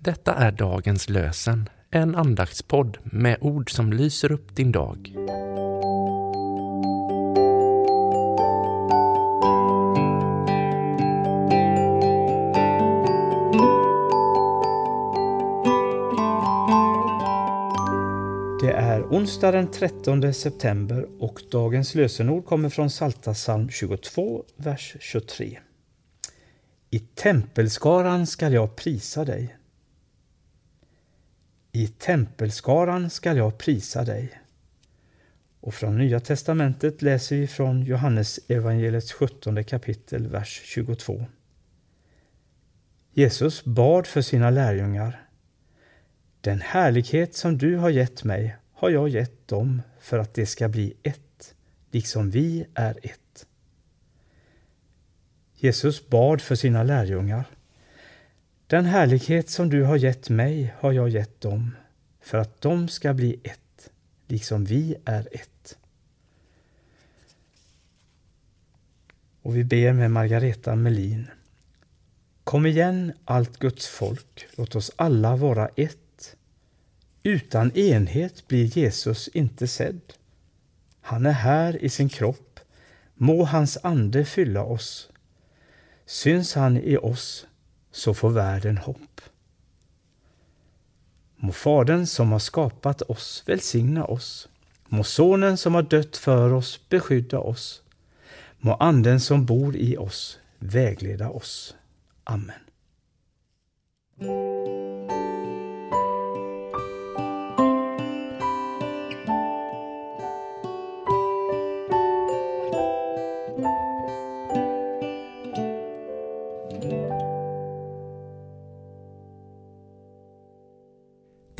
Detta är dagens lösen, en andaktspodd med ord som lyser upp din dag. Det är onsdag den 13 september och dagens lösenord kommer från psaltarpsalm 22, vers 23. I tempelskaran skall jag prisa dig. I tempelskaran skall jag prisa dig. Och från Nya testamentet läser vi från Johannes evangeliets 17 kapitel, vers 22. Jesus bad för sina lärjungar. Den härlighet som du har gett mig har jag gett dem för att det ska bli ett, liksom vi är ett. Jesus bad för sina lärjungar. Den härlighet som du har gett mig har jag gett dem för att de ska bli ett, liksom vi är ett. Och vi ber med Margareta Melin. Kom igen allt Guds folk, låt oss alla vara ett. Utan enhet blir Jesus inte sedd. Han är här i sin kropp, må hans ande fylla oss. Syns han i oss, så får världen hopp. Må Fadern som har skapat oss välsigna oss. Må Sonen som har dött för oss beskydda oss. Må Anden som bor i oss vägleda oss. Amen.